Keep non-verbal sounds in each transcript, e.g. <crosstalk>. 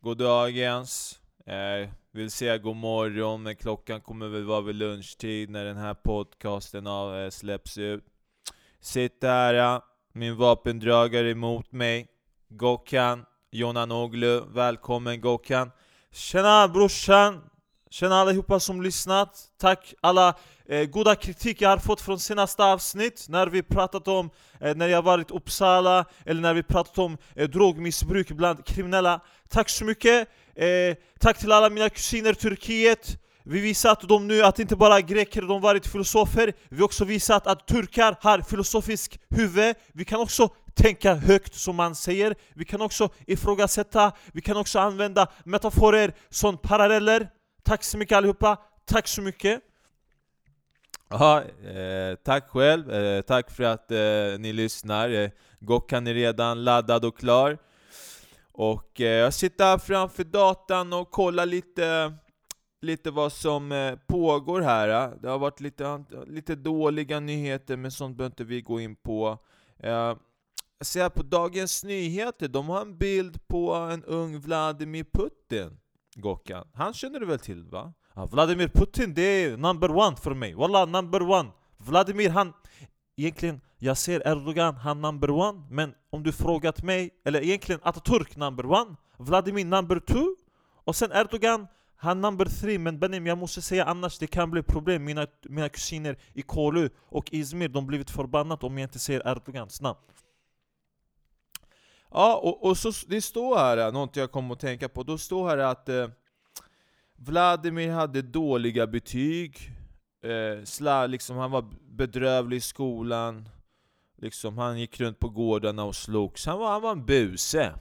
god goddagens. Eh, vill säga god morgon, men klockan kommer väl vara vid lunchtid när den här podcasten av, eh, släpps ut. Sitter här, min vapendragare emot mig, Gokan Jonanoglu. Välkommen Gokan. Tjena brorsan! Tjena allihopa som lyssnat. Tack alla eh, goda kritik jag har fått från senaste avsnitt när vi pratat om eh, när jag varit i Uppsala eller när vi pratat om eh, drogmissbruk bland kriminella. Tack så mycket! Eh, tack till alla mina kusiner i Turkiet. Vi visat dem nu att inte bara greker de varit filosofer, vi har också visat att turkar har filosofisk huvud. Vi kan också tänka högt som man säger, vi kan också ifrågasätta, vi kan också använda metaforer som paralleller. Tack så mycket allihopa, tack så mycket! Aha, eh, tack själv, eh, tack för att eh, ni lyssnar. Eh, Gokkan är redan laddad och klar. Och eh, jag sitter här framför datan och kollar lite, lite vad som eh, pågår här. Det har varit lite, lite dåliga nyheter, men sånt behöver inte vi gå in på. Eh, jag ser här på Dagens Nyheter, de har en bild på en ung Vladimir Putin. Gokan, Han känner du väl till va? Ja, Vladimir Putin, det är number one för mig. Wallah, number one. Vladimir, han... Egentligen, jag ser Erdogan, han number one. Men om du frågat mig, eller egentligen Atatürk number one, Vladimir number two, och sen Erdogan, han number three. Men Benim, jag måste säga annars det kan bli problem. Mina, mina kusiner i Kolu och Izmir, de blivit förbannade om jag inte säger Erdogans namn. Ja, och, och så, det står här, eh, något jag kom att tänka på, då står här att eh, Vladimir hade dåliga betyg, eh, sla, liksom, han var bedrövlig i skolan, liksom, han gick runt på gårdarna och slogs. Han var, han var en buse.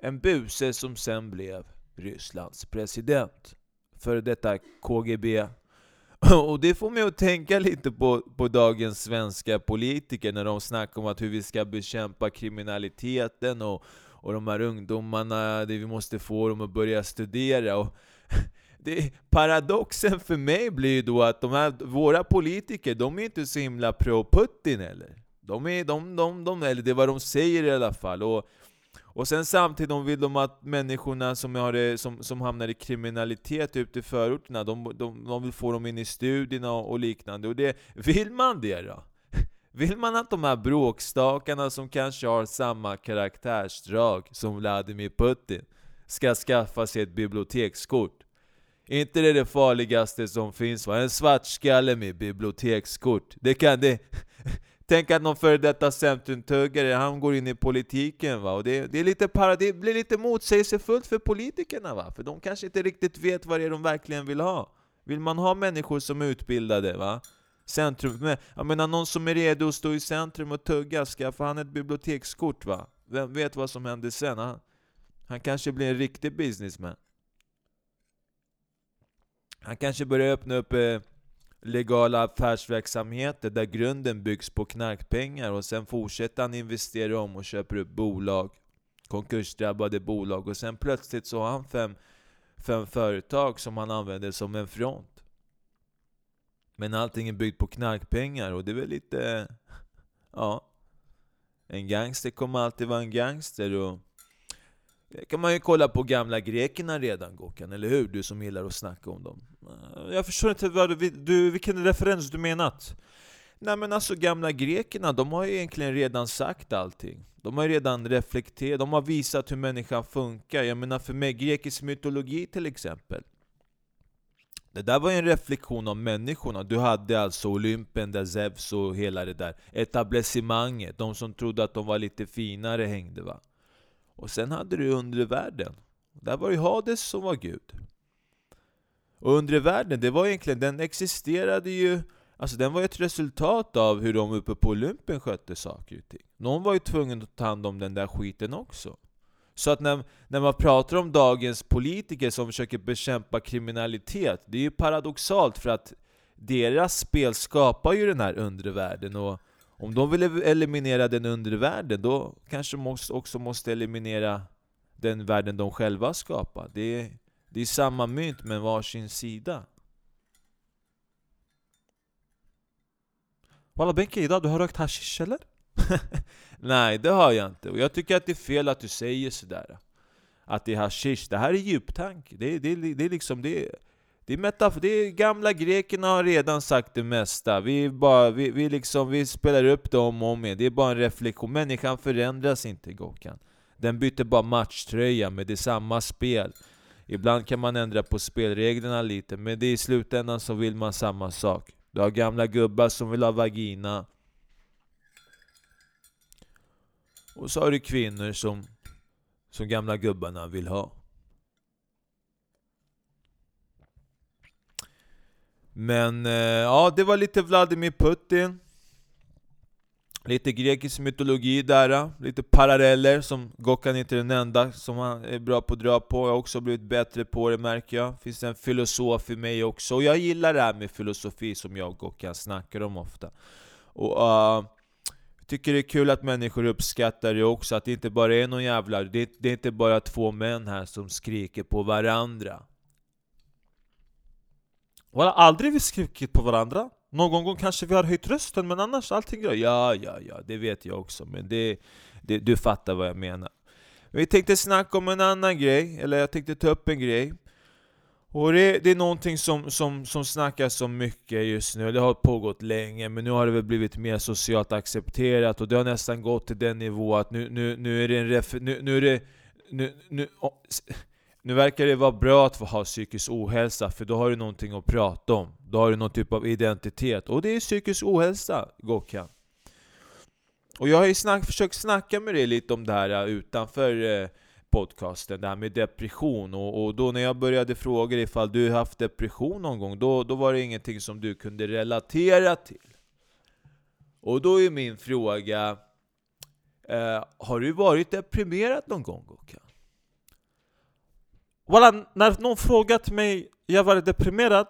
En buse som sen blev Rysslands president. För detta KGB. Och det får mig att tänka lite på, på dagens svenska politiker när de snackar om att hur vi ska bekämpa kriminaliteten och, och de här ungdomarna, det vi måste få dem att börja studera. Och <laughs> det, paradoxen för mig blir ju då att de här, våra politiker, de är inte så himla pro-Putin eller? De är, de, de, de, eller det är vad de säger i alla fall. Och, och sen samtidigt vill de att människorna som, har det, som, som hamnar i kriminalitet ute i förorterna, de, de, de vill få dem in i studierna och, och liknande. Och det, vill man det då? <laughs> Vill man att de här bråkstakarna som kanske har samma karaktärsdrag som Vladimir Putin ska skaffa sig ett bibliotekskort? inte det det farligaste som finns va? En svartskalle med bibliotekskort. Det kan det... <laughs> Tänk att någon före detta centrumtuggare, han går in i politiken va, och det, det, är lite para, det blir lite motsägelsefullt för politikerna va, för de kanske inte riktigt vet vad det är de verkligen vill ha. Vill man ha människor som är utbildade va? Centrum, men, jag menar någon som är redo att stå i centrum och tugga, skaffa han ett bibliotekskort va? Vem vet vad som händer sen? Han, han kanske blir en riktig businessman. Han kanske börjar öppna upp eh, legala affärsverksamheter där grunden byggs på knarkpengar och sen fortsätter han investera om och köper upp bolag, konkursdrabbade bolag och sen plötsligt så har han fem, fem företag som han använder som en front. Men allting är byggt på knarkpengar och det är väl lite... <laughs> Ja. En gangster kommer alltid vara en gangster och det kan man ju kolla på gamla grekerna redan Gokan, eller hur? Du som gillar att snacka om dem. Jag förstår inte vad du, du, vilken referens du menat? Nej men alltså gamla grekerna, de har ju egentligen redan sagt allting. De har ju redan reflekterat, de har visat hur människan funkar. Jag menar för mig, grekisk mytologi till exempel. Det där var ju en reflektion om människorna. Du hade alltså Olympen där Zeus och hela det där etablissemanget. De som trodde att de var lite finare hängde va. Och sen hade du undre världen. Där var ju Hades som var Gud. Och undre världen, det var egentligen, den existerade ju Alltså den var ju ett resultat av hur de uppe på Olympen skötte saker och ting. Någon var ju tvungen att ta hand om den där skiten också. Så att när, när man pratar om dagens politiker som försöker bekämpa kriminalitet, det är ju paradoxalt för att deras spel skapar ju den här undre världen och om de vill eliminera den undre världen, då kanske de också måste eliminera den världen de själva skapar. Det är, det är samma mynt men varsin sida. Walla Benke, idag du har rökt hashish eller? <laughs> Nej, det har jag inte. Och jag tycker att det är fel att du säger sådär. Att det är hashish. Det här är djuptank. Det, det, det, det är liksom... Det, det är metafor, det är gamla grekerna har redan sagt det mesta. Vi, bara, vi, vi, liksom, vi spelar upp det om och om igen. Det är bara en reflektion. Människan förändras inte Gokan. Den byter bara matchtröja, men det är samma spel. Ibland kan man ändra på spelreglerna lite, men det är i slutändan så vill man samma sak. Du har gamla gubbar som vill ha vagina. Och så har du kvinnor som, som gamla gubbarna vill ha. Men eh, ja, det var lite Vladimir Putin. Lite grekisk mytologi där, eh, lite paralleller som Gokan inte är den enda som han är bra på att dra på. Jag har också blivit bättre på det märker jag. Det finns en filosof i mig också. Och jag gillar det här med filosofi som jag och Gokan snackar om ofta. Och uh, tycker det är kul att människor uppskattar det också, att det inte bara är någon jävla... Det, det är inte bara två män här som skriker på varandra. Walla, aldrig vi skrikit på varandra. Någon gång kanske vi har höjt rösten, men annars allting bra. Ja, ja, ja, det vet jag också. Men det, det, du fattar vad jag menar. Vi tänkte snacka om en annan grej, eller jag tänkte ta upp en grej. Och det, det är någonting som, som, som snackas om mycket just nu, det har pågått länge, men nu har det väl blivit mer socialt accepterat och det har nästan gått till den nivå att nu, nu, nu är det en ref, nu, nu är det... Nu, nu, oh, nu verkar det vara bra att få ha psykisk ohälsa, för då har du någonting att prata om. Då har du någon typ av identitet. Och det är psykisk ohälsa, Gokan. Och jag har ju snack, försökt snacka med dig lite om det här äh, utanför eh, podcasten, det här med depression. Och, och, då när jag började fråga dig ifall du haft depression någon gång, då, då var det ingenting som du kunde relatera till. Och då är min fråga, eh, har du varit deprimerad någon gång Gokan? Walla, när någon frågat mig, jag var deprimerad.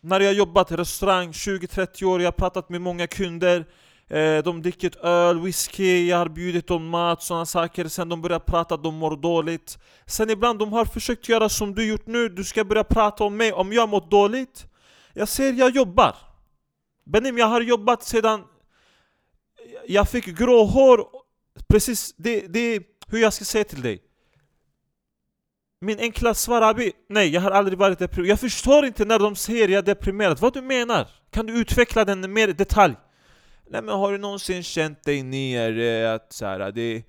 När jag jobbat i restaurang 20-30 år, jag har pratat med många kunder. Eh, De dricker öl, whisky, jag har bjudit dem mat, sådana saker. Sen de börjar prata, de mår dåligt. Sen ibland de har försökt göra som du gjort nu, du ska börja prata om mig, om jag mår dåligt. Jag säger jag jobbar. Benim, jag har jobbat sedan jag fick grå hår. Precis, det, det hur jag ska säga till dig min enkla svar Abi, nej jag har aldrig varit deprimerad. Jag förstår inte när de säger jag är deprimerad. Vad du menar? Kan du utveckla den mer i detalj? Nej men har du någonsin känt dig nere, att så här, det,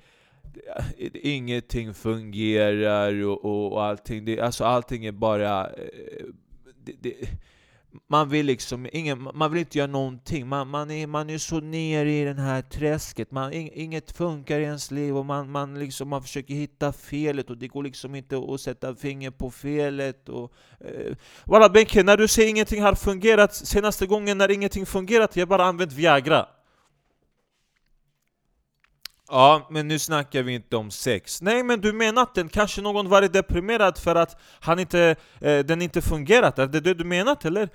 det, ingenting fungerar och, och, och allting, det, alltså allting är bara... Eh, det, det, man vill liksom ingen, man vill inte göra någonting. Man, man, är, man är så nere i det här träsket. Man, inget funkar i ens liv och man, man, liksom, man försöker hitta felet och det går liksom inte att sätta finger på felet. Och, eh. Walla Benke, när du säger ingenting har fungerat, senaste gången när ingenting fungerat, jag bara använt Viagra. Ja, men nu snackar vi inte om sex. Nej, men du menar att den kanske någon varit deprimerad för att han inte, eh, den inte fungerat? Är det det du menat, eller?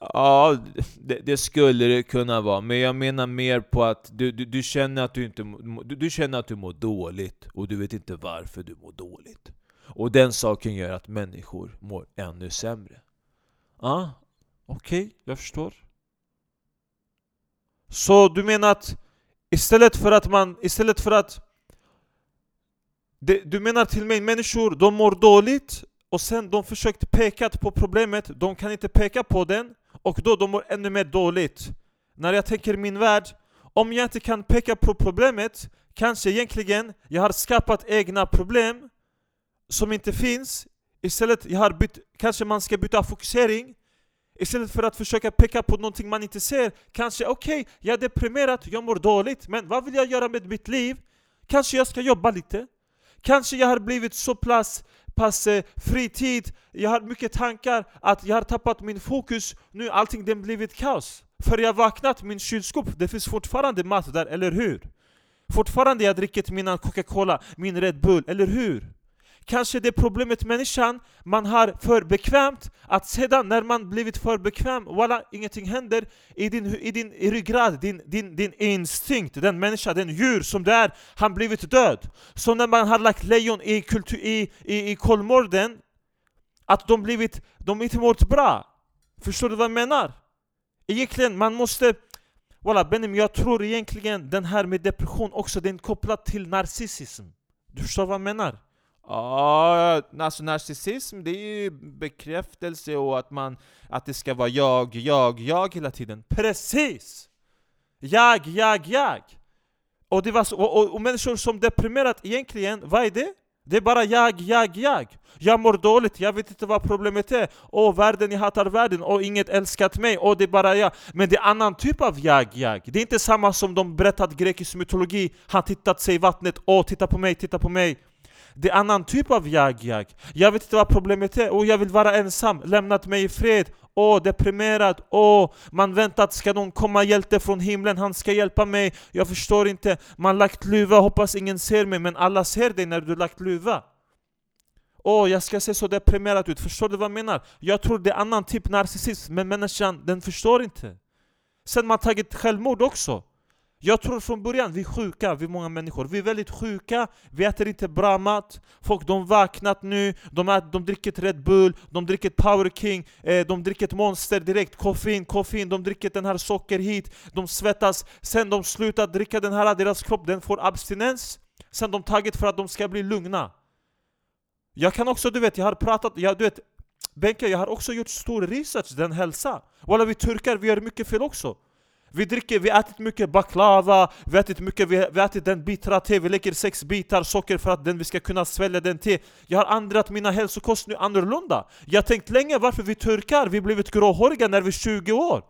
Ja, det, det, skulle det kunna vara, men jag menar mer på att du, du, du, känner att du inte du, du känner att du mår dåligt, och du vet inte varför du mår dåligt. Och den saken gör att människor mår ännu sämre. Ja, okej, okay, jag förstår. Så du menar att Istället för att man, istället för att det, Du menar till mig, människor de mår dåligt och sen de försökt peka på problemet, de kan inte peka på den och då de mår ännu mer dåligt. När jag tänker min värld, om jag inte kan peka på problemet kanske egentligen jag har skapat egna problem som inte finns. Istället jag har bytt, kanske man ska byta fokusering Istället för att försöka peka på någonting man inte ser Kanske okej, okay, jag är deprimerad, jag mår dåligt Men vad vill jag göra med mitt liv? Kanske jag ska jobba lite? Kanske jag har blivit så pass, pass eh, fritid Jag har mycket tankar att jag har tappat min fokus Nu allting det blivit kaos För jag vaknat, min kylskåp, det finns fortfarande mat där, eller hur? Fortfarande jag dricker mina Coca-Cola, min Red Bull, eller hur? Kanske det problemet människan, man har för bekvämt att sedan när man blivit för bekväm, voilà, ingenting händer i din, i din i ryggrad, din, din, din instinkt, den människa, den djur som det är, han blivit död. Så när man har lagt lejon i, kultur, i, i, i Kolmården, att de blivit, de inte mått bra. Förstår du vad jag menar? Egentligen, man måste Walla Benim, jag tror egentligen den här med depression också, den är kopplad till narcissism. Du förstår vad jag menar? Ja, alltså narcissism det är ju bekräftelse och att man att det ska vara jag, jag, jag hela tiden. Precis! Jag, jag, jag! Och, det var så, och, och, och människor som deprimerat egentligen, vad är det? Det är bara jag, jag, jag. Jag mår dåligt, jag vet inte vad problemet är. Åh, världen, jag hatar världen. Åh, inget älskat mig. Åh, det är bara jag. Men det är annan typ av jag, jag. Det är inte samma som de berättat grekisk mytologi. Han tittat sig i vattnet. Åh, titta på mig, titta på mig. Det är annan typ av jag, jag. Jag vet inte vad problemet är. Åh, jag vill vara ensam. Lämnat mig i fred. Åh, deprimerad, åh, man väntar att ska någon komma hjälte från himlen, han ska hjälpa mig, jag förstår inte. Man lagt luva, hoppas ingen ser mig, men alla ser dig när du lagt luva. Åh, jag ska se så deprimerad ut, förstår du vad jag menar? Jag tror det är annan typ narcissism, men människan, den förstår inte. Sen man tagit självmord också. Jag tror från början, vi är sjuka, vi är många människor. Vi är väldigt sjuka, vi äter inte bra mat. Folk de vaknat nu, de, äter, de dricker ett Red Bull, de dricker ett Power King, eh, de dricker ett Monster direkt, koffein, koffein, de dricker den här socker hit, de svettas. Sen de slutar dricka den här, deras kropp den får abstinens. Sen de tagit för att de ska bli lugna. Jag kan också, du vet, jag har pratat, jag, du vet, Benke, jag har också gjort stor research, den hälsa. Walla vi turkar, vi gör mycket fel också. Vi dricker, vi ätit mycket baklava, vi ätit mycket, vi, vi ätit den bittra te, vi lägger sex bitar socker för att den, vi ska kunna svälja den te. Jag har ändrat mina hälsokost nu annorlunda. Jag har tänkt länge varför vi turkar, vi blivit gråhåriga när vi är 20 år.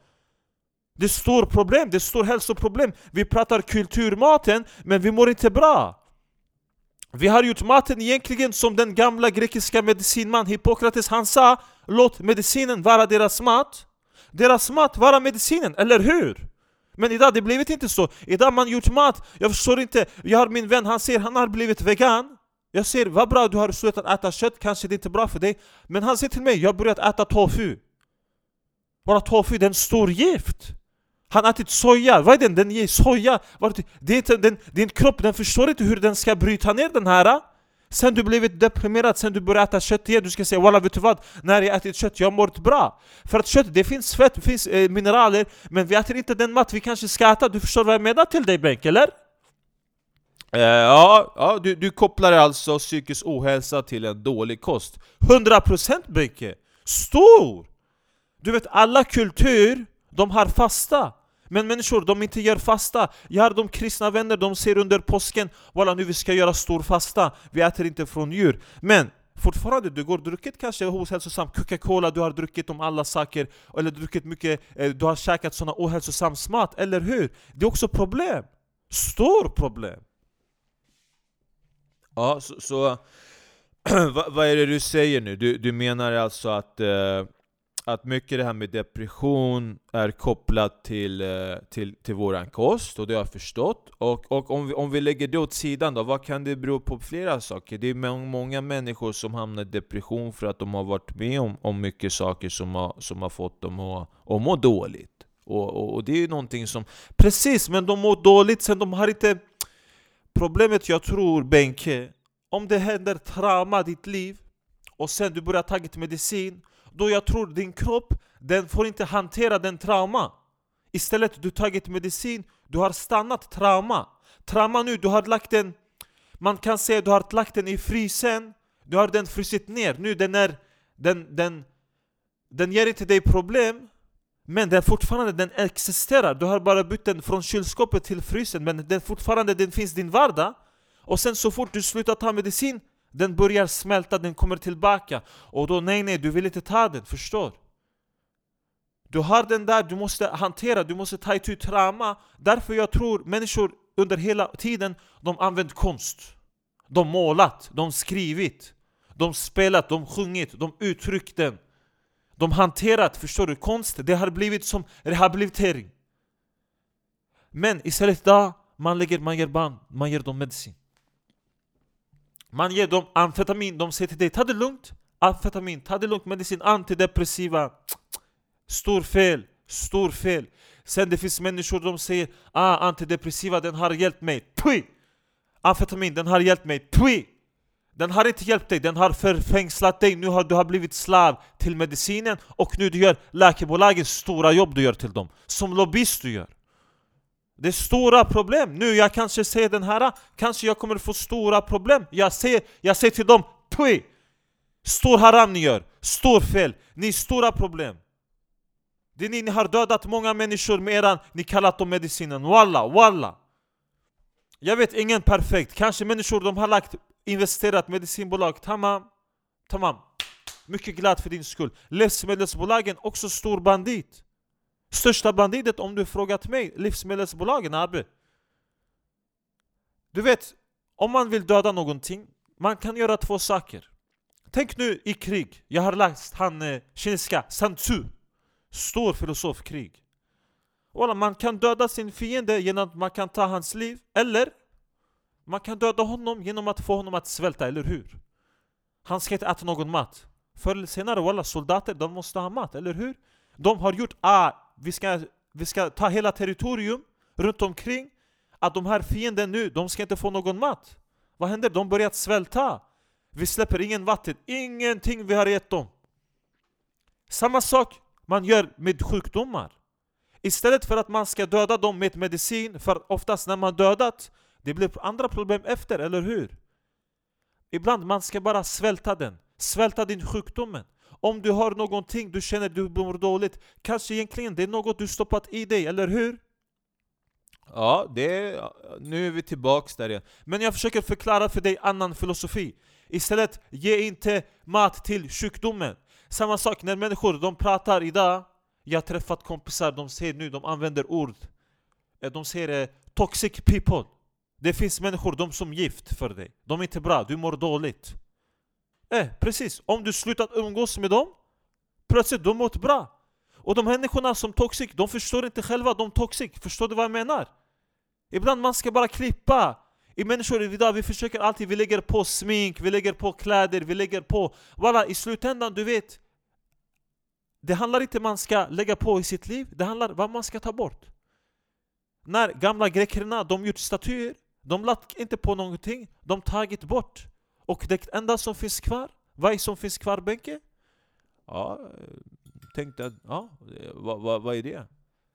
Det är stort problem, det är stort hälsoproblem. Vi pratar kulturmaten, men vi mår inte bra. Vi har gjort maten egentligen som den gamla grekiska medicinman Hippokrates han sa Låt medicinen vara deras mat deras mat var medicinen, eller hur? Men idag det blivit inte så. Idag man gjort mat, jag förstår inte. Jag har min vän, han säger han har blivit vegan. Jag säger vad bra du har slutat äta kött, kanske det är inte bra för dig. Men han säger till mig, jag har börjat äta tofu. Bara tofu, det är en stor gift. Han har ätit soja, vad är den? Den ger soja. Det är inte, den, din kropp den förstår inte hur den ska bryta ner den här. Ah. Sen du blivit deprimerad, sen du börjar äta kött igen, du ska säga Walla vet du vad? När jag ätit kött, jag mått bra För att kött, det finns fett, det finns eh, mineraler Men vi äter inte den mat vi kanske ska äta, du förstår vad jag menar till dig Benk, eller? Eh, ja, ja du, du kopplar alltså psykisk ohälsa till en dålig kost 100% Benke! Stor! Du vet alla kultur, de har fasta men människor, de inte gör fasta. Jag har de kristna vänner, de ser under påsken Walla nu vi ska göra stor fasta, vi äter inte från djur. Men fortfarande, du går druckit kanske ohälsosam Coca-Cola, du har druckit om alla saker, eller druckit mycket, eh, du har käkat såna ohälsosam mat, eller hur? Det är också problem. Stor problem. Ja, så, så <clears throat> vad, vad, är det du säger nu? Du, du menar alltså att eh, att mycket det här med depression är kopplat till, eh, till, till våran kost, och det har jag förstått. Och, och om, vi, om vi lägger det åt sidan då, vad kan det bero på flera saker? Det är många människor som hamnar i depression för att de har varit med om, om mycket saker som har, som har fått dem att, att må dåligt. Och, och, och det är ju någonting som... Precis, men de mår dåligt sen de har inte... Problemet jag tror Benke, om det händer trauma i ditt liv och sen du börjar ta medicin då jag tror din kropp, den får inte hantera den trauma. Istället du tagit medicin, du har stannat trauma. Trauma nu, du har lagt den, man kan säga du har lagt den i frysen, du har den frysit ner. Nu den är, den, den, den ger inte dig problem, men den fortfarande den existerar. Du har bara bytt den från kylskåpet till frysen, men den fortfarande den finns i din vardag. Och sen så fort du slutar ta medicin, den börjar smälta, den kommer tillbaka. Och då nej nej, du vill inte ta den, förstår? Du har den där, du måste hantera, du måste ta itu trauma. Därför jag tror människor under hela tiden, de använt konst. De målat, de skrivit, de spelat, de sjungit, de uttryckt den. De hanterat, förstår du? Konst, det har blivit som rehabilitering. Men istället där, man lägger, man ger barn, man ger dem medicin. Man ger dem amfetamin, de säger till dig ta det lugnt. Amfetamin, ta det lugnt, medicin, antidepressiva. Stor fel, stor fel. Sen det finns människor som säger ah, antidepressiva, den har hjälpt mig. Pui! Amfetamin, den har hjälpt mig. Pui! Den har inte hjälpt dig, den har förfängslat dig. Nu har du har blivit slav till medicinen Och nu du gör läkebolagens stora jobb du gör till dem. Som lobbyist du gör. Det är stora problem. Nu jag kanske ser den här, kanske jag kommer få stora problem. Jag säger, jag säger till dem, Pui! Stor haram ni gör, stor fel, ni är stora problem. Det är ni, ni har dödat många människor med eran, ni kallat dem medicinen. Walla, walla! Jag vet, ingen perfekt. Kanske människor de har lagt, investerat medicinbolag. Tamam, tamam. Mycket glad för din skull. Livsmedelsbolagen, också stor bandit. Största bandidet om du frågat mig, livsmedelsbolagen Arbe. Du vet, om man vill döda någonting, man kan göra två saker. Tänk nu i krig, jag har läst han eh, kinesiska Sun Tzu. Stor filosof krig. Walla, man kan döda sin fiende genom att man kan ta hans liv, eller man kan döda honom genom att få honom att svälta, eller hur? Han ska inte äta någon mat. Förr eller senare, walla, soldater de måste ha mat, eller hur? De har gjort ah, vi ska, vi ska ta hela territorium runt omkring Att de här fienden nu, de ska inte få någon mat. Vad händer? De börjar svälta. Vi släpper ingen vatten, ingenting vi har gett dem. Samma sak man gör med sjukdomar. Istället för att man ska döda dem med medicin, för oftast när man dödat Det blir andra problem efter, eller hur? Ibland man ska bara svälta den, svälta din sjukdomen om du har någonting du känner du mår dåligt, kanske egentligen det är något du stoppat i dig, eller hur? Ja, det är, nu är vi tillbaks där igen. Men jag försöker förklara för dig annan filosofi. Istället, ge inte mat till sjukdomen. Samma sak när människor de pratar idag, jag har träffat kompisar, de säger nu, de använder ord. Eh, de säger eh, 'toxic people' Det finns människor, de som gift för dig. De är inte bra, du mår dåligt. Eh, precis. Om du slutat umgås med dem, plötsligt de mått bra. Och de människorna som toxic, de förstår inte själva de toxic. Förstår du vad jag menar? Ibland man ska bara klippa. I människor idag, vi försöker alltid, vi lägger på smink, vi lägger på kläder, vi lägger på... Voilà, i slutändan, du vet. Det handlar inte om man ska lägga på i sitt liv, det handlar om vad man ska ta bort. När gamla grekerna, de gjort statyer, de lagt inte på någonting, de tagit bort. Och det enda som finns kvar, vad är som finns kvar Benke? Ja, tänkte att, ja, vad, vad, vad är det?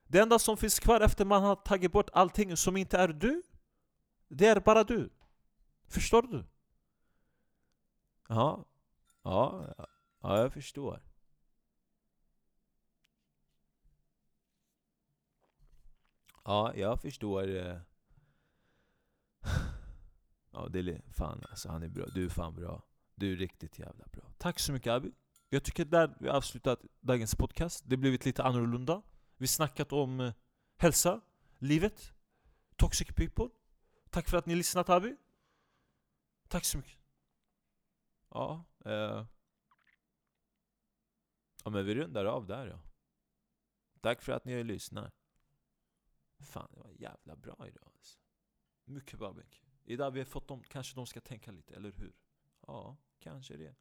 Det enda som finns kvar efter man har tagit bort allting som inte är du, det är bara du. Förstår du? Ja, ja, ja jag förstår. Ja, jag förstår. Ja, det är fan alltså, han är bra. Du är fan bra. Du är riktigt jävla bra. Tack så mycket Abi. Jag tycker där vi avslutat dagens podcast. Det blivit lite annorlunda. Vi snackat om eh, hälsa, livet, toxic people. Tack för att ni lyssnat Abi. Tack så mycket. Ja, eh. Ja men vi rundar av där ja. Tack för att ni lyssnat. Fan, det var jävla bra idag alltså. Mycket bra Idag vi har fått dem, kanske de ska tänka lite, eller hur? Ja, kanske det.